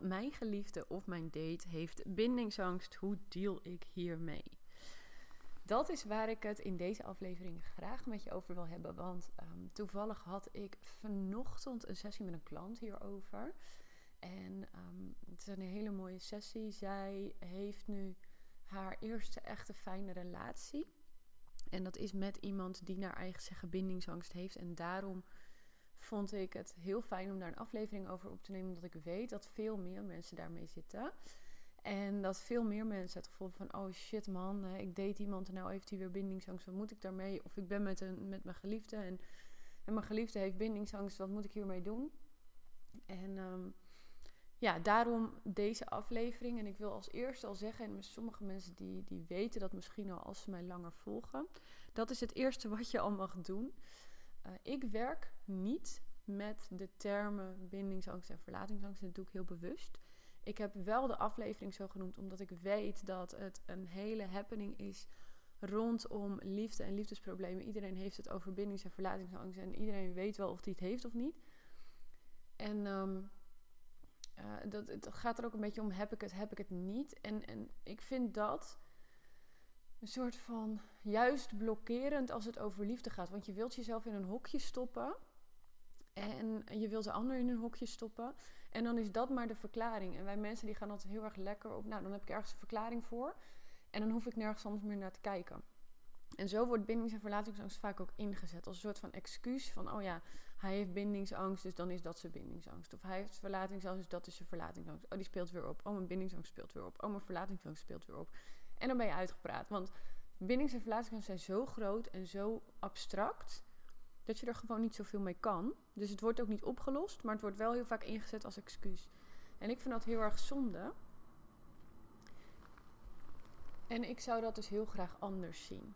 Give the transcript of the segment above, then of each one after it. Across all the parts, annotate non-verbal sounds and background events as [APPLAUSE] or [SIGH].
Mijn geliefde of mijn date heeft bindingsangst. Hoe deal ik hiermee? Dat is waar ik het in deze aflevering graag met je over wil hebben. Want ehm, toevallig had ik vanochtend een sessie met een klant hierover. En ehm, het is een hele mooie sessie. Zij heeft nu haar eerste echte fijne relatie. En dat is met iemand die naar eigen zeggen bindingsangst heeft. En daarom vond ik het heel fijn om daar een aflevering over op te nemen. Omdat ik weet dat veel meer mensen daarmee zitten. En dat veel meer mensen het gevoel van: oh shit man, ik date iemand en nou heeft hij weer bindingsangst. Wat moet ik daarmee? Of ik ben met, een, met mijn geliefde en, en mijn geliefde heeft bindingsangst. Wat moet ik hiermee doen? En um, ja, daarom deze aflevering. En ik wil als eerste al zeggen, en sommige mensen die, die weten dat misschien al als ze mij langer volgen. Dat is het eerste wat je al mag doen. Uh, ik werk niet met de termen bindingsangst en verlatingsangst. Dat doe ik heel bewust. Ik heb wel de aflevering zo genoemd omdat ik weet dat het een hele happening is rondom liefde en liefdesproblemen. Iedereen heeft het over bindings- en verlatingsangst en iedereen weet wel of hij het heeft of niet. En um, uh, dat, het gaat er ook een beetje om: heb ik het, heb ik het niet? En, en ik vind dat een soort van juist blokkerend als het over liefde gaat. Want je wilt jezelf in een hokje stoppen. En je wilt de ander in een hokje stoppen. En dan is dat maar de verklaring. En wij mensen die gaan altijd heel erg lekker op. Nou, dan heb ik ergens een verklaring voor. En dan hoef ik nergens anders meer naar te kijken. En zo wordt bindings- en verlatingsangst vaak ook ingezet als een soort van excuus van, oh ja, hij heeft bindingsangst, dus dan is dat zijn bindingsangst. Of hij heeft verlatingsangst, dus dat is zijn verlatingsangst. Oh, die speelt weer op. Oh, mijn bindingsangst speelt weer op. Oh, mijn verlatingsangst speelt weer op. En dan ben je uitgepraat. Want bindings- en verlatingsangst zijn zo groot en zo abstract dat je er gewoon niet zoveel mee kan. Dus het wordt ook niet opgelost, maar het wordt wel heel vaak ingezet als excuus. En ik vind dat heel erg zonde. En ik zou dat dus heel graag anders zien.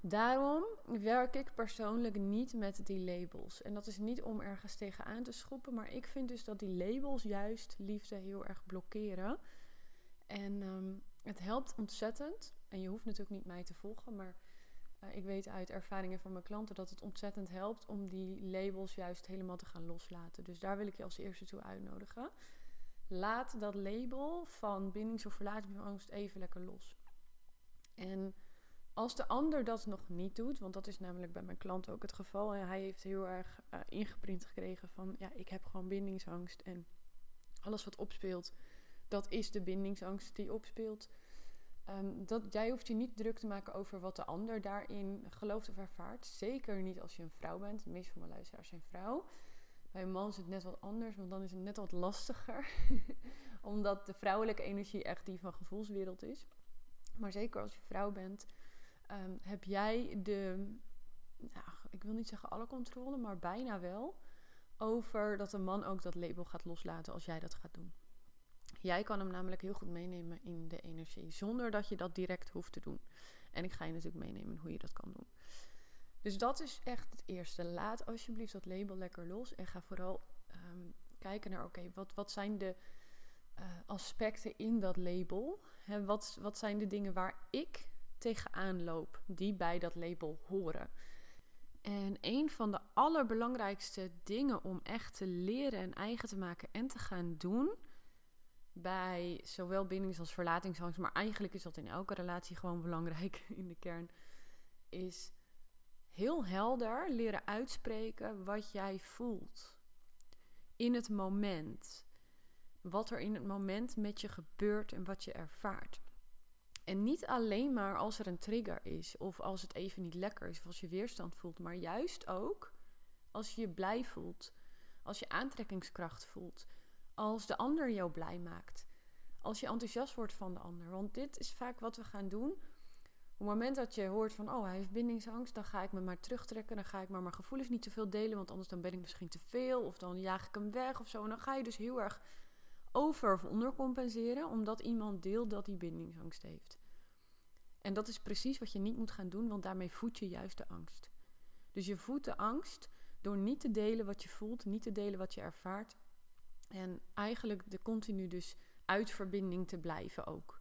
Daarom werk ik persoonlijk niet met die labels. En dat is niet om ergens tegenaan te schoppen, maar ik vind dus dat die labels juist liefde heel erg blokkeren. En ehm, het helpt ontzettend. En je hoeft natuurlijk niet mij te volgen, maar uh, ik weet uit ervaringen van mijn klanten dat het ontzettend helpt om die labels juist helemaal te gaan loslaten. Dus daar wil ik je als eerste toe uitnodigen. Laat dat label van bindings- of verlatingsangst even lekker los. En als de ander dat nog niet doet, want dat is namelijk bij mijn klant ook het geval. En hij heeft heel erg uh, ingeprint gekregen van ja, ik heb gewoon bindingsangst. En alles wat opspeelt, dat is de bindingsangst die opspeelt. Um, dat, jij hoeft je niet druk te maken over wat de ander daarin gelooft of ervaart. Zeker niet als je een vrouw bent. De meeste van mijn luisteraars zijn vrouw. Bij een man is het net wat anders, want dan is het net wat lastiger. [LAUGHS] Omdat de vrouwelijke energie echt die van gevoelswereld is. Maar zeker als je vrouw bent, um, heb jij de, nou, ik wil niet zeggen alle controle, maar bijna wel, over dat een man ook dat label gaat loslaten als jij dat gaat doen. Jij kan hem namelijk heel goed meenemen in de energie, zonder dat je dat direct hoeft te doen. En ik ga je natuurlijk meenemen hoe je dat kan doen. Dus dat is echt het eerste. Laat alsjeblieft dat label lekker los en ga vooral um, kijken naar, oké, wat, wat zijn de uh, aspecten in dat label? He, wat, wat zijn de dingen waar ik tegenaan loop die bij dat label horen. En een van de allerbelangrijkste dingen om echt te leren en eigen te maken en te gaan doen bij zowel bindings- als verlatingsangst, maar eigenlijk is dat in elke relatie gewoon belangrijk [LAUGHS] in de kern, is heel helder leren uitspreken wat jij voelt in het moment. Wat er in het moment met je gebeurt en wat je ervaart. En niet alleen maar als er een trigger is, of als het even niet lekker is, of als je weerstand voelt, maar juist ook als je je blij voelt, als je aantrekkingskracht voelt, als de ander jou blij maakt, als je enthousiast wordt van de ander. Want dit is vaak wat we gaan doen. Op het moment dat je hoort van, oh, hij heeft bindingsangst, dan ga ik me maar terugtrekken, dan ga ik maar mijn gevoelens niet te veel delen, want anders dan ben ik misschien te veel, of dan jaag ik hem weg of zo. En dan ga je dus heel erg over- of ondercompenseren, omdat iemand deelt dat hij bindingsangst heeft. En dat is precies wat je niet moet gaan doen, want daarmee voed je juist de angst. Dus je voedt de angst door niet te delen wat je voelt, niet te delen wat je ervaart. En eigenlijk de continu dus uit verbinding te blijven ook.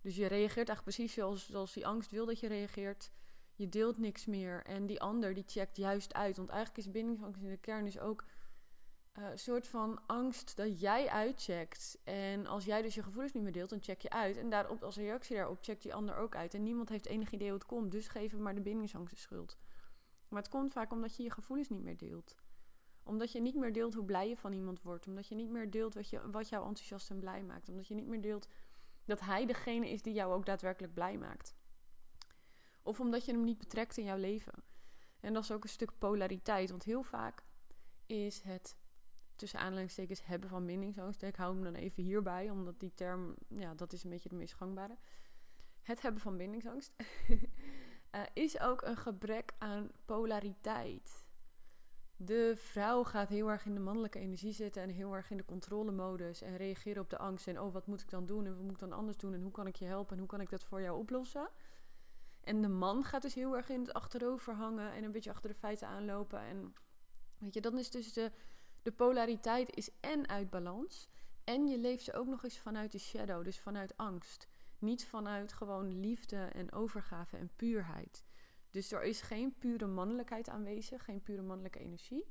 Dus je reageert eigenlijk precies zoals, die angst wil dat je reageert. Je deelt niks meer. En die ander die checkt juist uit. Want eigenlijk is bindingsangst in de kern dus ook uh, soort van angst dat jij uitcheckt. En als jij dus je gevoelens niet meer deelt, dan check je uit. En daarop, als reactie daarop checkt die ander ook uit. En niemand heeft enig idee hoe het komt. Dus geef hem maar de bindingsangst de schuld. Maar het komt vaak omdat je je gevoelens niet meer deelt. Omdat je niet meer deelt hoe blij je van iemand wordt. Omdat je niet meer deelt wat, je, wat jou enthousiast en blij maakt. Omdat je niet meer deelt dat hij degene is die jou ook daadwerkelijk blij maakt. Of omdat je hem niet betrekt in jouw leven. En dat is ook een stuk polariteit. Want heel vaak is het tussen aanleidingstekens hebben van bindingsangst. Ik hou hem dan even hierbij, omdat die term, ja, dat is een beetje de meest gangbare. Het hebben van bindingsangst uh, [LAUGHS] is ook een gebrek aan polariteit. De vrouw gaat heel erg in de mannelijke energie zitten en heel erg in de controlemodus en reageren op de angst. En oh, wat moet ik dan doen en wat moet ik dan anders doen en hoe kan ik je helpen en hoe kan ik dat voor jou oplossen? En de man gaat dus heel erg in het achterover hangen en een beetje achter de feiten aanlopen. En weet je, dan is dus de, de polariteit is en uit balans. En je leeft ze ook nog eens vanuit de shadow, dus vanuit angst. Niet vanuit gewoon liefde en overgave en puurheid. Dus er is geen pure mannelijkheid aanwezig, geen pure mannelijke energie.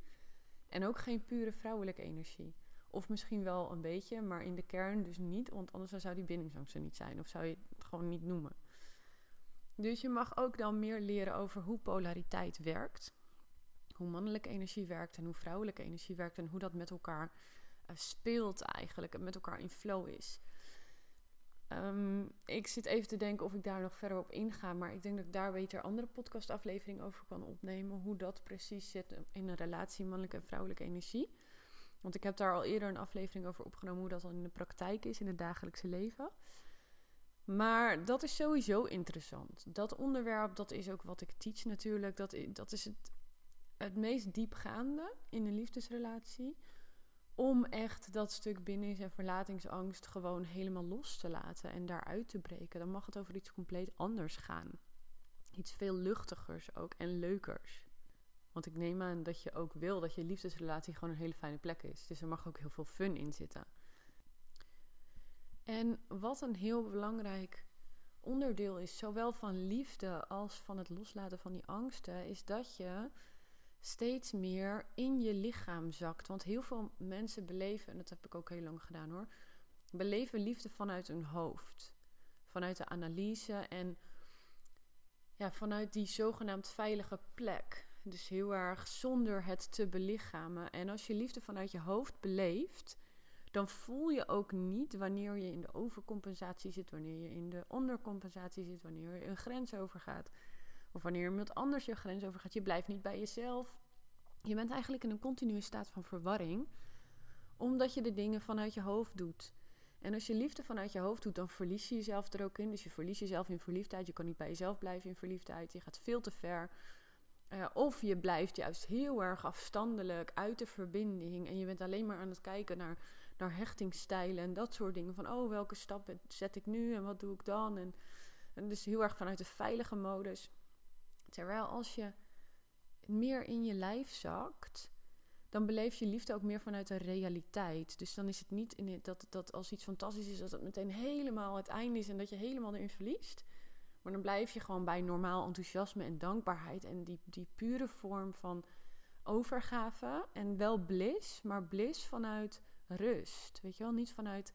En ook geen pure vrouwelijke energie. Of misschien wel een beetje, maar in de kern dus niet, want anders zou die bindingsangst er niet zijn. Of zou je het gewoon niet noemen. Dus je mag ook dan meer leren over hoe polariteit werkt. Hoe mannelijke energie werkt en hoe vrouwelijke energie werkt. En hoe dat met elkaar uh, speelt eigenlijk. En met elkaar in flow is. Ehm, ik zit even te denken of ik daar nog verder op inga. Maar ik denk dat ik daar beter andere podcastaflevering over kan opnemen. Hoe dat precies zit in een relatie mannelijke en vrouwelijke energie. Want ik heb daar al eerder een aflevering over opgenomen. Hoe dat dan in de praktijk is, in het dagelijkse leven. Maar dat is sowieso interessant. Dat onderwerp, dat is ook wat ik teach natuurlijk. Dat, dat is het, het meest diepgaande in een liefdesrelatie. Om echt dat stuk bindings- en verlatingsangst gewoon helemaal los te laten en daaruit te breken. Dan mag het over iets compleet anders gaan. Iets veel luchtigers ook en leukers. Want ik neem aan dat je ook wil dat je liefdesrelatie gewoon een hele fijne plek is. Dus er mag ook heel veel fun in zitten. En wat een heel belangrijk onderdeel is, zowel van liefde als van het loslaten van die angsten, is dat je steeds meer in je lichaam zakt. Want heel veel mensen beleven, en dat heb ik ook heel lang gedaan hoor, beleven liefde vanuit hun hoofd. Vanuit de analyse en ja, vanuit die zogenaamd veilige plek. Dus heel erg zonder het te belichamen. En als je liefde vanuit je hoofd beleeft, dan voel je ook niet wanneer je in de overcompensatie zit, wanneer je in de ondercompensatie zit, wanneer je een grens overgaat. Of wanneer iemand anders je grens overgaat. Je blijft niet bij jezelf. Je bent eigenlijk in een continue staat van verwarring, omdat je de dingen vanuit je hoofd doet. En als je liefde vanuit je hoofd doet, dan verlies je jezelf er ook in. Dus je verliest jezelf in verliefdheid. Je kan niet bij jezelf blijven in verliefdheid. Je gaat veel te ver. Uh, of je blijft juist heel erg afstandelijk uit de verbinding. En je bent alleen maar aan het kijken naar naar hechtingsstijlen en dat soort dingen. Van oh, welke stappen zet ik nu en wat doe ik dan? En, en dus heel erg vanuit de veilige modus. Terwijl als je meer in je lijf zakt, dan beleef je liefde ook meer vanuit de realiteit. Dus dan is het niet in dat, dat als iets fantastisch is, dat het meteen helemaal het einde is en dat je helemaal erin verliest. Maar dan blijf je gewoon bij normaal enthousiasme en dankbaarheid en die, die pure vorm van overgave en wel bliss, maar bliss vanuit rust. Weet je wel, niet vanuit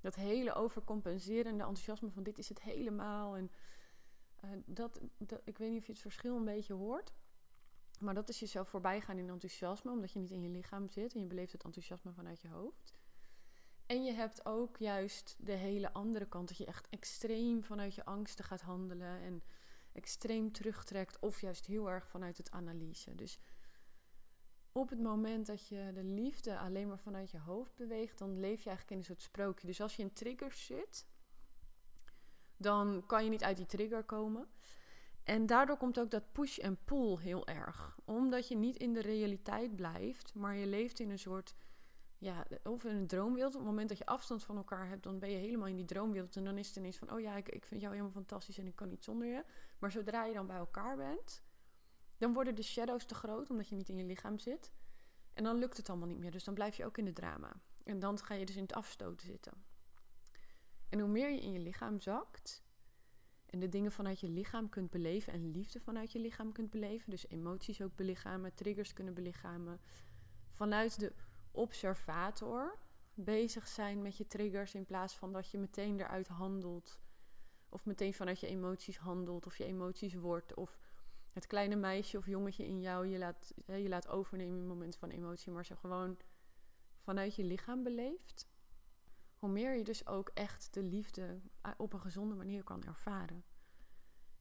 dat hele overcompenserende enthousiasme van dit is het helemaal. En dat, dat, ik weet niet of je het verschil een beetje hoort. Maar dat is jezelf voorbij gaan in enthousiasme, omdat je niet in je lichaam zit en je beleeft het enthousiasme vanuit je hoofd. En je hebt ook juist de hele andere kant, dat je echt extreem vanuit je angsten gaat handelen en extreem terugtrekt, of juist heel erg vanuit het analyse. Dus op het moment dat je de liefde alleen maar vanuit je hoofd beweegt, dan leef je eigenlijk in een soort sprookje. Dus als je in triggers zit, dan kan je niet uit die trigger komen. En daardoor komt ook dat push en pull heel erg. Omdat je niet in de realiteit blijft, maar je leeft in een soort, ja, of in een droomwereld. Op het moment dat je afstand van elkaar hebt, dan ben je helemaal in die droomwereld. En dan is het ineens van, oh ja, ik, ik vind jou helemaal fantastisch en ik kan niet zonder je. Maar zodra je dan bij elkaar bent, dan worden de shadows te groot, omdat je niet in je lichaam zit. En dan lukt het allemaal niet meer. Dus dan blijf je ook in de drama. En dan ga je dus in het afstoten zitten. En hoe meer je in je lichaam zakt. En de dingen vanuit je lichaam kunt beleven. En liefde vanuit je lichaam kunt beleven. Dus emoties ook belichamen. Triggers kunnen belichamen. Vanuit de observator bezig zijn met je triggers in plaats van dat je meteen eruit handelt. Of meteen vanuit je emoties handelt of je emoties wordt. Of het kleine meisje of jongetje in jou je laat, je laat overnemen in momenten van emotie. Maar ze gewoon vanuit je lichaam beleeft. Hoe meer je dus ook echt de liefde op een gezonde manier kan ervaren.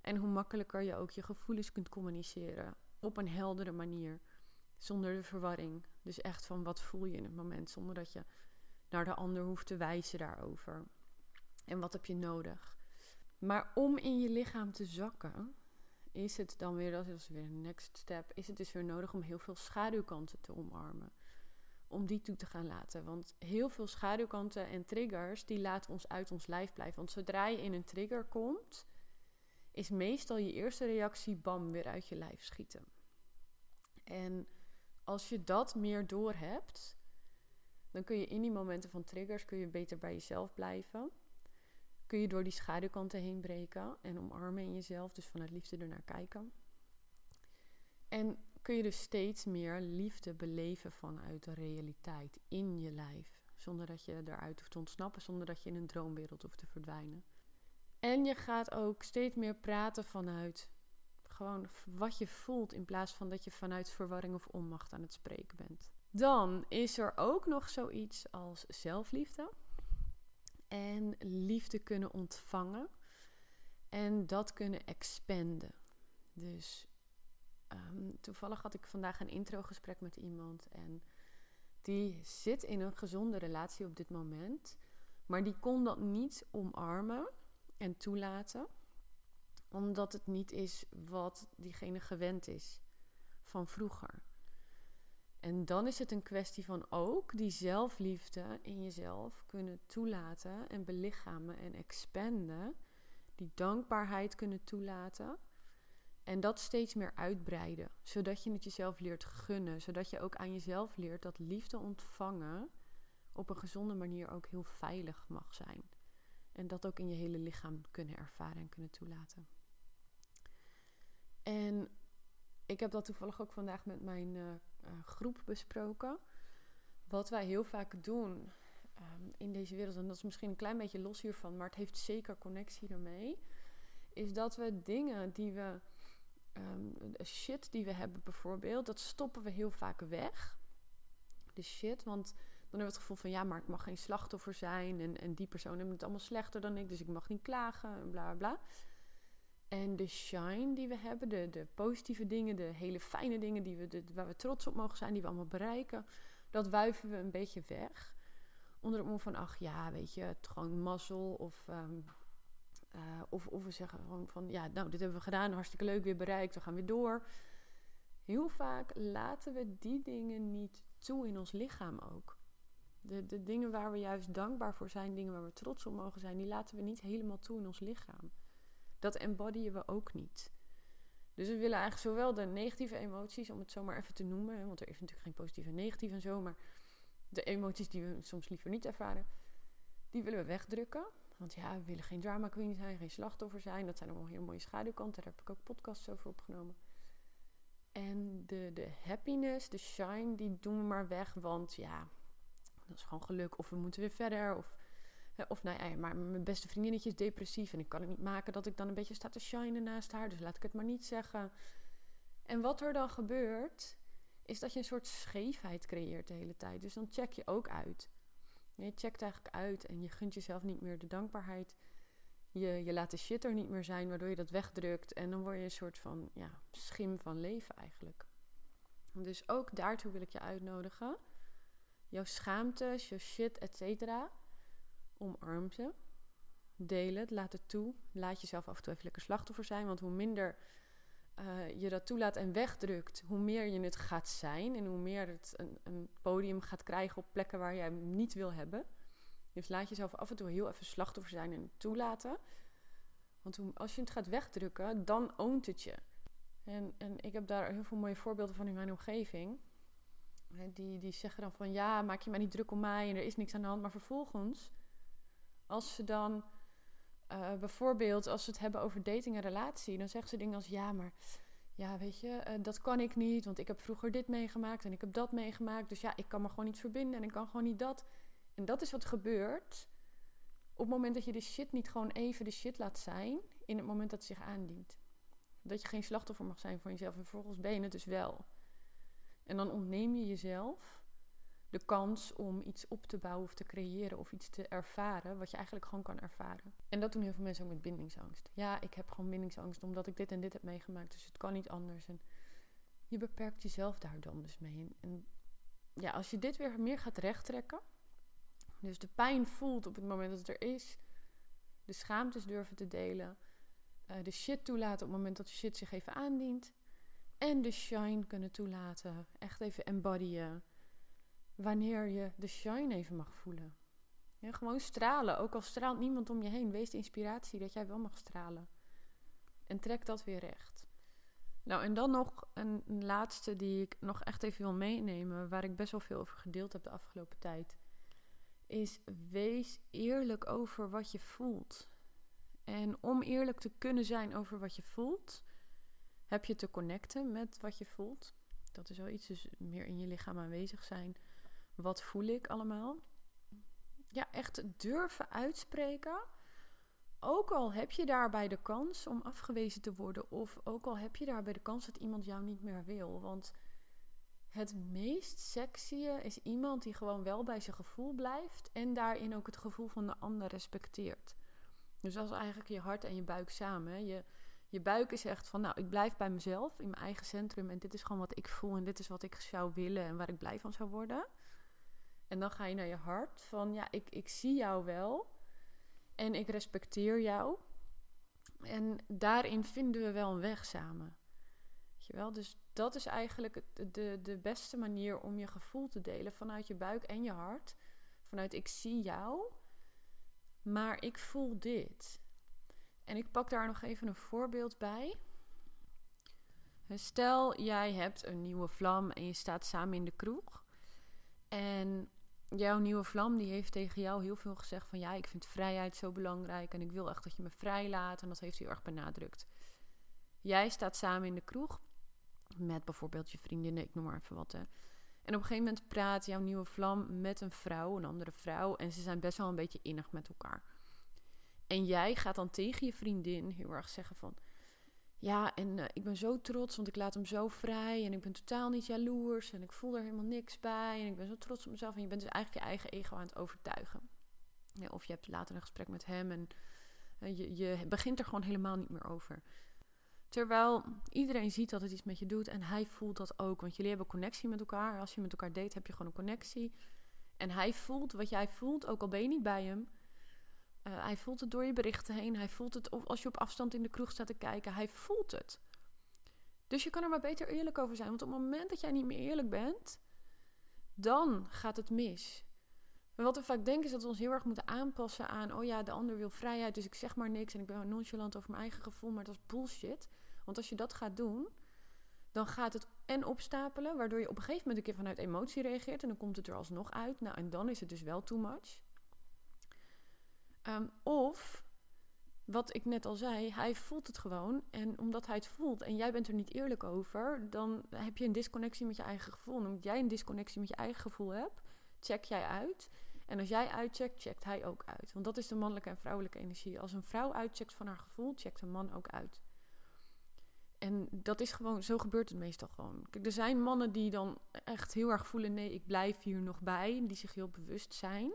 En hoe makkelijker je ook je gevoelens kunt communiceren. Op een heldere manier. Zonder de verwarring. Dus echt van wat voel je in het moment. Zonder dat je naar de ander hoeft te wijzen daarover. En wat heb je nodig? Maar om in je lichaam te zakken, is het dan weer, dat is weer een next step, is het dus weer nodig om heel veel schaduwkanten te omarmen. Om die toe te gaan laten. Want heel veel schaduwkanten en triggers, die laten ons uit ons lijf blijven. Want zodra je in een trigger komt, is meestal je eerste reactie bam, weer uit je lijf schieten. En als je dat meer doorhebt, dan kun je in die momenten van triggers kun je beter bij jezelf blijven. Kun je door die schaduwkanten heen breken en omarmen in jezelf, dus vanuit liefde ernaar kijken. En kun je dus steeds meer liefde beleven vanuit de realiteit in je lijf. Zonder dat je eruit hoeft te ontsnappen, zonder dat je in een droomwereld hoeft te verdwijnen. En je gaat ook steeds meer praten vanuit gewoon wat je voelt, in plaats van dat je vanuit verwarring of onmacht aan het spreken bent. Dan is er ook nog zoiets als zelfliefde. En liefde kunnen ontvangen. En dat kunnen expanden. Dus um, toevallig had ik vandaag een introgesprek met iemand. En die zit in een gezonde relatie op dit moment. Maar die kon dat niet omarmen en toelaten. Omdat het niet is wat diegene gewend is van vroeger. En dan is het een kwestie van ook die zelfliefde in jezelf kunnen toelaten en belichamen en expanden. Die dankbaarheid kunnen toelaten. En dat steeds meer uitbreiden, zodat je het jezelf leert gunnen, zodat je ook aan jezelf leert dat liefde ontvangen op een gezonde manier ook heel veilig mag zijn. En dat ook in je hele lichaam kunnen ervaren en kunnen toelaten. En ik heb dat toevallig ook vandaag met mijn uh, groep besproken. Wat wij heel vaak doen um, in deze wereld, en dat is misschien een klein beetje los hiervan, maar het heeft zeker connectie ermee, is dat we dingen die we, um, shit die we hebben bijvoorbeeld, dat stoppen we heel vaak weg. De shit, want dan hebben we het gevoel van ja, maar ik mag geen slachtoffer zijn en, en die persoon heeft het allemaal slechter dan ik, dus ik mag niet klagen en bla bla. En de shine die we hebben, de, de positieve dingen, de hele fijne dingen die we, de, waar we trots op mogen zijn, die we allemaal bereiken, dat wuiven we een beetje weg. Onder het mom van, ach ja, weet je, het gewoon mazzel. Of, ehm, eh, of, of we zeggen gewoon van, ja, nou, dit hebben we gedaan, hartstikke leuk, weer bereikt, we gaan weer door. Heel vaak laten we die dingen niet toe in ons lichaam ook. De, de dingen waar we juist dankbaar voor zijn, dingen waar we trots op mogen zijn, die laten we niet helemaal toe in ons lichaam dat embodyen we ook niet. Dus we willen eigenlijk zowel de negatieve emoties, om het zo maar even te noemen, want er is natuurlijk geen positieve en negatieve en zo, maar de emoties die we soms liever niet ervaren, die willen we wegdrukken. Want ja, we willen geen drama queen zijn, geen slachtoffer zijn. Dat zijn allemaal hele mooie schaduwkanten. Daar heb ik ook podcasts over opgenomen. En de, de happiness, de shine, die doen we maar weg. Want ja, dat is gewoon geluk. Of we moeten weer verder. Of of nou ja, maar mijn beste vriendinnetje is depressief en ik kan het niet maken dat ik dan een beetje sta te shinen naast haar. Dus laat ik het maar niet zeggen. En wat er dan gebeurt, is dat je een soort scheefheid creëert de hele tijd. Dus dan check je ook uit. Je checkt eigenlijk uit en je gunt jezelf niet meer de dankbaarheid. Je, je laat de shit er niet meer zijn, waardoor je dat wegdrukt. En dan word je een soort van ja, schim van leven eigenlijk. Dus ook daartoe wil ik je uitnodigen. Jouw schaamte, jouw shit, et cetera omarm ze. Deel het, laat het toe. Laat jezelf af en toe even lekker slachtoffer zijn. Want hoe minder uh, je dat toelaat en wegdrukt, hoe meer je het gaat zijn. En hoe meer het een, een podium gaat krijgen op plekken waar jij hem niet wil hebben. Dus laat jezelf af en toe heel even slachtoffer zijn en toelaten. Want als je het gaat wegdrukken, dan oont het je. En, en ik heb daar heel veel mooie voorbeelden van in mijn omgeving. Die, die zeggen dan van ja, maak je maar niet druk om mij en er is niks aan de hand. Maar vervolgens als ze dan uh, bijvoorbeeld, als ze het hebben over dating en relatie, dan zeggen ze dingen als ja, maar ja, weet je, eh, dat kan ik niet, want ik heb vroeger dit meegemaakt en ik heb dat meegemaakt. Dus ja, ik kan me gewoon niet verbinden en ik kan gewoon niet dat. En dat is wat gebeurt op het moment dat je de shit niet gewoon even de shit laat zijn, in het moment dat het zich aandient. Dat je geen slachtoffer mag zijn van jezelf en vervolgens ben je het dus wel. En dan ontneem je jezelf de kans om iets op te bouwen of te creëren of iets te ervaren wat je eigenlijk gewoon kan ervaren. En dat doen heel veel mensen ook met bindingsangst. Ja, ik heb gewoon bindingsangst omdat ik dit en dit heb meegemaakt, dus het kan niet anders. En je beperkt jezelf daar dan dus mee. En ja, als je dit weer meer gaat rechttrekken, dus de pijn voelt op het moment dat het er is, de schaamtes durven te delen, uh, de shit toelaten op het moment dat de shit zich even aandient. En de shine kunnen toelaten. Echt even embodyen. Wanneer je de shine even mag voelen. Ja, gewoon stralen. Ook al straalt niemand om je heen. Wees de inspiratie dat jij wel mag stralen. En trek dat weer recht. Nou, en dan nog een, een laatste die ik nog echt even wil meenemen. Waar ik best wel veel over gedeeld heb de afgelopen tijd. Is wees eerlijk over wat je voelt. En om eerlijk te kunnen zijn over wat je voelt, heb je te connecten met wat je voelt. Dat is wel iets, dus meer in je lichaam aanwezig zijn. Wat voel ik allemaal? Ja, echt durven uitspreken. Ook al heb je daarbij de kans om afgewezen te worden, of ook al heb je daarbij de kans dat iemand jou niet meer wil. Want het meest sexy is iemand die gewoon wel bij zijn gevoel blijft en daarin ook het gevoel van de ander respecteert. Dus dat is eigenlijk je hart en je buik samen. Je, je buik is echt van, nou, ik blijf bij mezelf, in mijn eigen centrum. En dit is gewoon wat ik voel en dit is wat ik zou willen en waar ik blij van zou worden. En dan ga je naar je hart van, ja, ik, ik zie jou wel en ik respecteer jou. En daarin vinden we wel een weg samen. Weet je wel? Dus dat is eigenlijk de, de beste manier om je gevoel te delen vanuit je buik en je hart. Vanuit ik zie jou maar ik voel dit. En ik pak daar nog even een voorbeeld bij. Stel, jij hebt een nieuwe vlam en je staat samen in de kroeg. En jouw nieuwe vlam die heeft tegen jou heel veel gezegd van... ja, ik vind vrijheid zo belangrijk en ik wil echt dat je me vrijlaat. En dat heeft hij erg benadrukt. Jij staat samen in de kroeg met bijvoorbeeld je vriendinnen, ik noem maar even wat. Hè. En op een gegeven moment praat jouw nieuwe vlam met een vrouw, een andere vrouw. En ze zijn best wel een beetje innig met elkaar. En jij gaat dan tegen je vriendin heel erg zeggen van... Ja, en uh, ik ben zo trots, want ik laat hem zo vrij. En ik ben totaal niet jaloers. En ik voel er helemaal niks bij. En ik ben zo trots op mezelf. En je bent dus eigenlijk je eigen ego aan het overtuigen. Of je hebt later een gesprek met hem en uh, je, je begint er gewoon helemaal niet meer over. Terwijl iedereen ziet dat het iets met je doet en hij voelt dat ook. Want jullie hebben connectie met elkaar. Als je met elkaar date, heb je gewoon een connectie. En hij voelt wat jij voelt, ook al ben je niet bij hem. Uh, hij voelt het door je berichten heen. Hij voelt het of als je op afstand in de kroeg staat te kijken. Hij voelt het. Dus je kan er maar beter eerlijk over zijn. Want op het moment dat jij niet meer eerlijk bent, dan gaat het mis. Wat we vaak denken is dat we ons heel erg moeten aanpassen aan... oh ja, de ander wil vrijheid, dus ik zeg maar niks... en ik ben nonchalant over mijn eigen gevoel, maar dat is bullshit. Want als je dat gaat doen, dan gaat het en opstapelen... waardoor je op een gegeven moment een keer vanuit emotie reageert... en dan komt het er alsnog uit. Nou, en dan is het dus wel too much. Um, of, wat ik net al zei, hij voelt het gewoon. En omdat hij het voelt en jij bent er niet eerlijk over... dan heb je een disconnectie met je eigen gevoel. En omdat jij een disconnectie met je eigen gevoel hebt... check jij uit... En als jij uitcheckt, checkt hij ook uit. Want dat is de mannelijke en vrouwelijke energie. Als een vrouw uitcheckt van haar gevoel, checkt een man ook uit. En dat is gewoon, zo gebeurt het meestal gewoon. Kijk, er zijn mannen die dan echt heel erg voelen: nee, ik blijf hier nog bij. Die zich heel bewust zijn.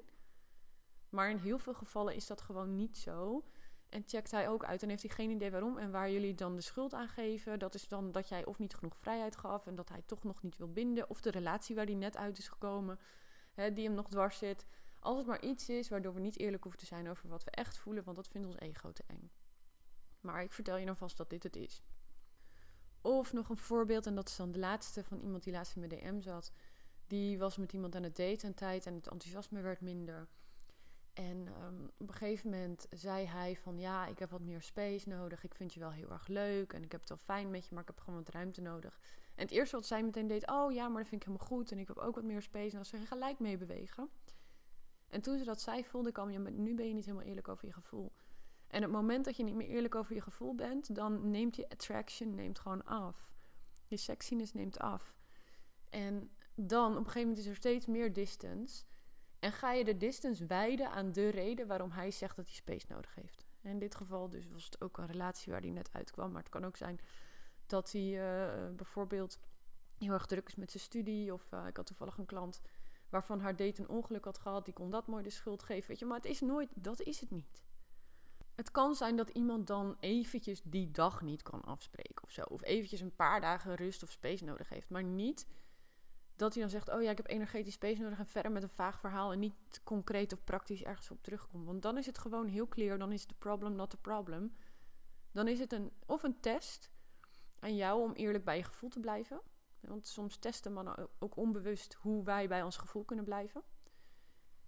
Maar in heel veel gevallen is dat gewoon niet zo. En checkt hij ook uit en heeft hij geen idee waarom. En waar jullie dan de schuld aan geven, dat is dan dat jij of niet genoeg vrijheid gaf en dat hij toch nog niet wil binden. Of de relatie waar hij net uit is gekomen, hè, die hem nog dwars zit. Als het maar iets is waardoor we niet eerlijk hoeven te zijn over wat we echt voelen, want dat vindt ons ego te eng. Maar ik vertel je nou vast dat dit het is. Of nog een voorbeeld, en dat is dan de laatste van iemand die laatst in mijn DM zat. Die was met iemand aan het daten een tijd en het enthousiasme werd minder. En um, op een gegeven moment zei hij van ja, ik heb wat meer space nodig. Ik vind je wel heel erg leuk en ik heb het wel fijn met je, maar ik heb gewoon wat ruimte nodig. En het eerste wat zij meteen deed, oh ja, maar dat vind ik helemaal goed en ik heb ook wat meer space. En dan ze gelijk mee bewegen. En toen ze dat zei, voelde ik al, ja, maar nu ben je niet helemaal eerlijk over je gevoel. En het moment dat je niet meer eerlijk over je gevoel bent, dan neemt je attraction neemt gewoon af. Je sexiness neemt af. En dan op een gegeven moment is er steeds meer distance. En ga je de distance wijden aan de reden waarom hij zegt dat hij space nodig heeft. In dit geval dus was het ook een relatie waar hij net uitkwam. Maar het kan ook zijn dat hij uh, bijvoorbeeld heel erg druk is met zijn studie. Of uh, ik had toevallig een klant waarvan haar date een ongeluk had gehad. Die kon dat mooi de schuld geven. Weet je, maar het is nooit, dat is het niet. Het kan zijn dat iemand dan eventjes die dag niet kan afspreken of zo. Of eventjes een paar dagen rust of space nodig heeft. Maar niet dat hij dan zegt: Oh ja, ik heb energetisch space nodig. En verder met een vaag verhaal. En niet concreet of praktisch ergens op terugkomt. Want dan is het gewoon heel clear. Dan is de problem, not the problem. Dan is het een, of een test aan jou om eerlijk bij je gevoel te blijven. Want soms testen mannen ook onbewust hoe wij bij ons gevoel kunnen blijven.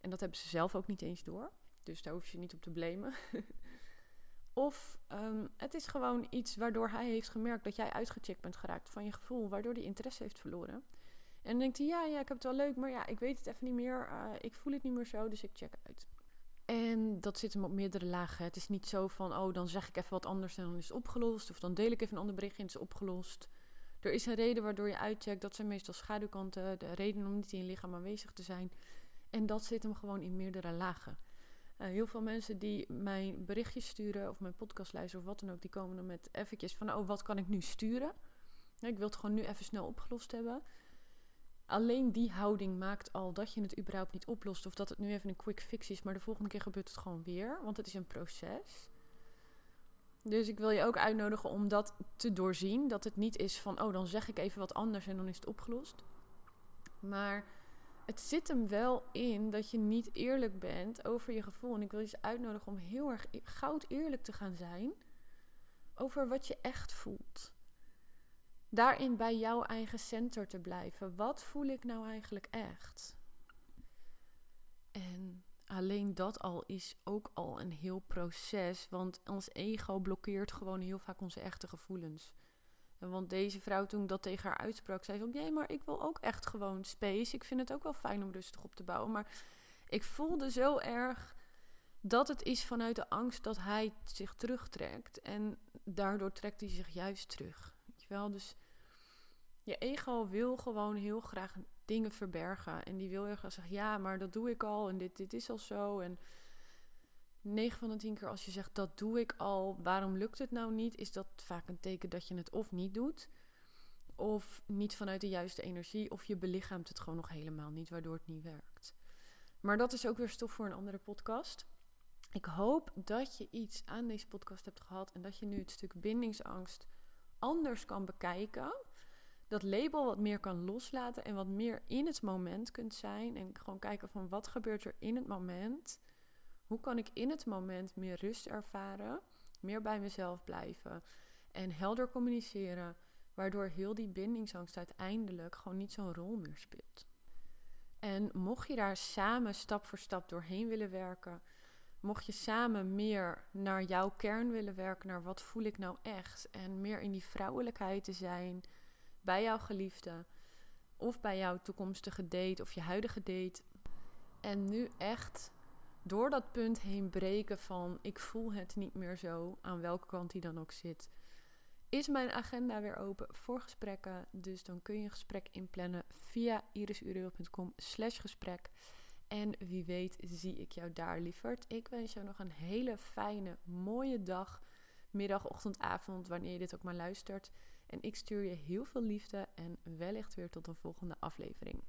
En dat hebben ze zelf ook niet eens door. Dus daar hoef je niet op te blamen. [LAUGHS] of um, het is gewoon iets waardoor hij heeft gemerkt dat jij uitgecheckt bent geraakt van je gevoel, waardoor hij interesse heeft verloren. En dan denkt hij, ja, ja, ik heb het wel leuk, maar ja, ik weet het even niet meer. Uh, ik voel het niet meer zo, dus ik check uit. En dat zit hem op meerdere lagen. Het is niet zo van, oh, dan zeg ik even wat anders en dan is het opgelost. Of dan deel ik even een ander berichtje en het is opgelost. Er is een reden waardoor je uitcheckt. Dat zijn meestal schaduwkanten. De reden om niet in je lichaam aanwezig te zijn. En dat zit hem gewoon in meerdere lagen. Uh, heel veel mensen die mijn berichtjes sturen of mijn podcast luisteren of wat dan ook, die komen dan met eventjes van, oh, wat kan ik nu sturen? Ik wil het gewoon nu even snel opgelost hebben. Alleen die houding maakt al dat je het überhaupt niet oplost of dat het nu even een quick fix is, maar de volgende keer gebeurt het gewoon weer, want het is een proces. Dus ik wil je ook uitnodigen om dat te doorzien. Dat het niet is van, oh, dan zeg ik even wat anders en dan is het opgelost. Maar het zit hem wel in dat je niet eerlijk bent over je gevoel. En ik wil je dus uitnodigen om heel erg e-, goud eerlijk te gaan zijn over wat je echt voelt. Daarin bij jouw eigen center te blijven. Wat voel ik nou eigenlijk echt? En alleen dat al is ook al een heel proces. Want ons ego blokkeert gewoon heel vaak onze echte gevoelens. Want deze vrouw, toen dat tegen haar uitsprak, zei van... Nee, maar ik wil ook echt gewoon space. Ik vind het ook wel fijn om rustig op te bouwen. Maar ik voelde zo erg dat het is vanuit de angst dat hij zich terugtrekt. En daardoor trekt hij zich juist terug. Je wel? Dus je ego wil gewoon heel graag dingen verbergen. En die wil heel graag zeggen, ja, maar dat doe ik al. En dit, dit is al zo. En 9 van de 10 keer als je zegt dat doe ik al, waarom lukt het nou niet? Is dat vaak een teken dat je het of niet doet, of niet vanuit de juiste energie, of je belichaamt het gewoon nog helemaal niet, waardoor het niet werkt. Maar dat is ook weer stof voor een andere podcast. Ik hoop dat je iets aan deze podcast hebt gehad en dat je nu het stuk bindingsangst anders kan bekijken. Dat label wat meer kan loslaten en wat meer in het moment kunt zijn. En gewoon kijken van wat gebeurt er in het moment hoe kan ik in het moment meer rust ervaren, meer bij mezelf blijven en helder communiceren, waardoor heel die bindingsangst uiteindelijk gewoon niet zo'n rol meer speelt. En mocht je daar samen stap voor stap doorheen willen werken, mocht je samen meer naar jouw kern willen werken, naar wat voel ik nou echt en meer in die vrouwelijkheid te zijn bij jouw geliefde of bij jouw toekomstige date of je huidige date en nu echt door dat punt heen breken van ik voel het niet meer zo, aan welke kant die dan ook zit, is mijn agenda weer open voor gesprekken. Dus dan kun je een gesprek inplannen via irisureel.com slash gesprek. En wie weet zie ik jou daar, lieverd. Ik wens jou nog een hele fijne, mooie dag, middag, ochtend, avond, wanneer je dit ook maar luistert. En ik stuur je heel veel liefde en wellicht weer tot een volgende aflevering.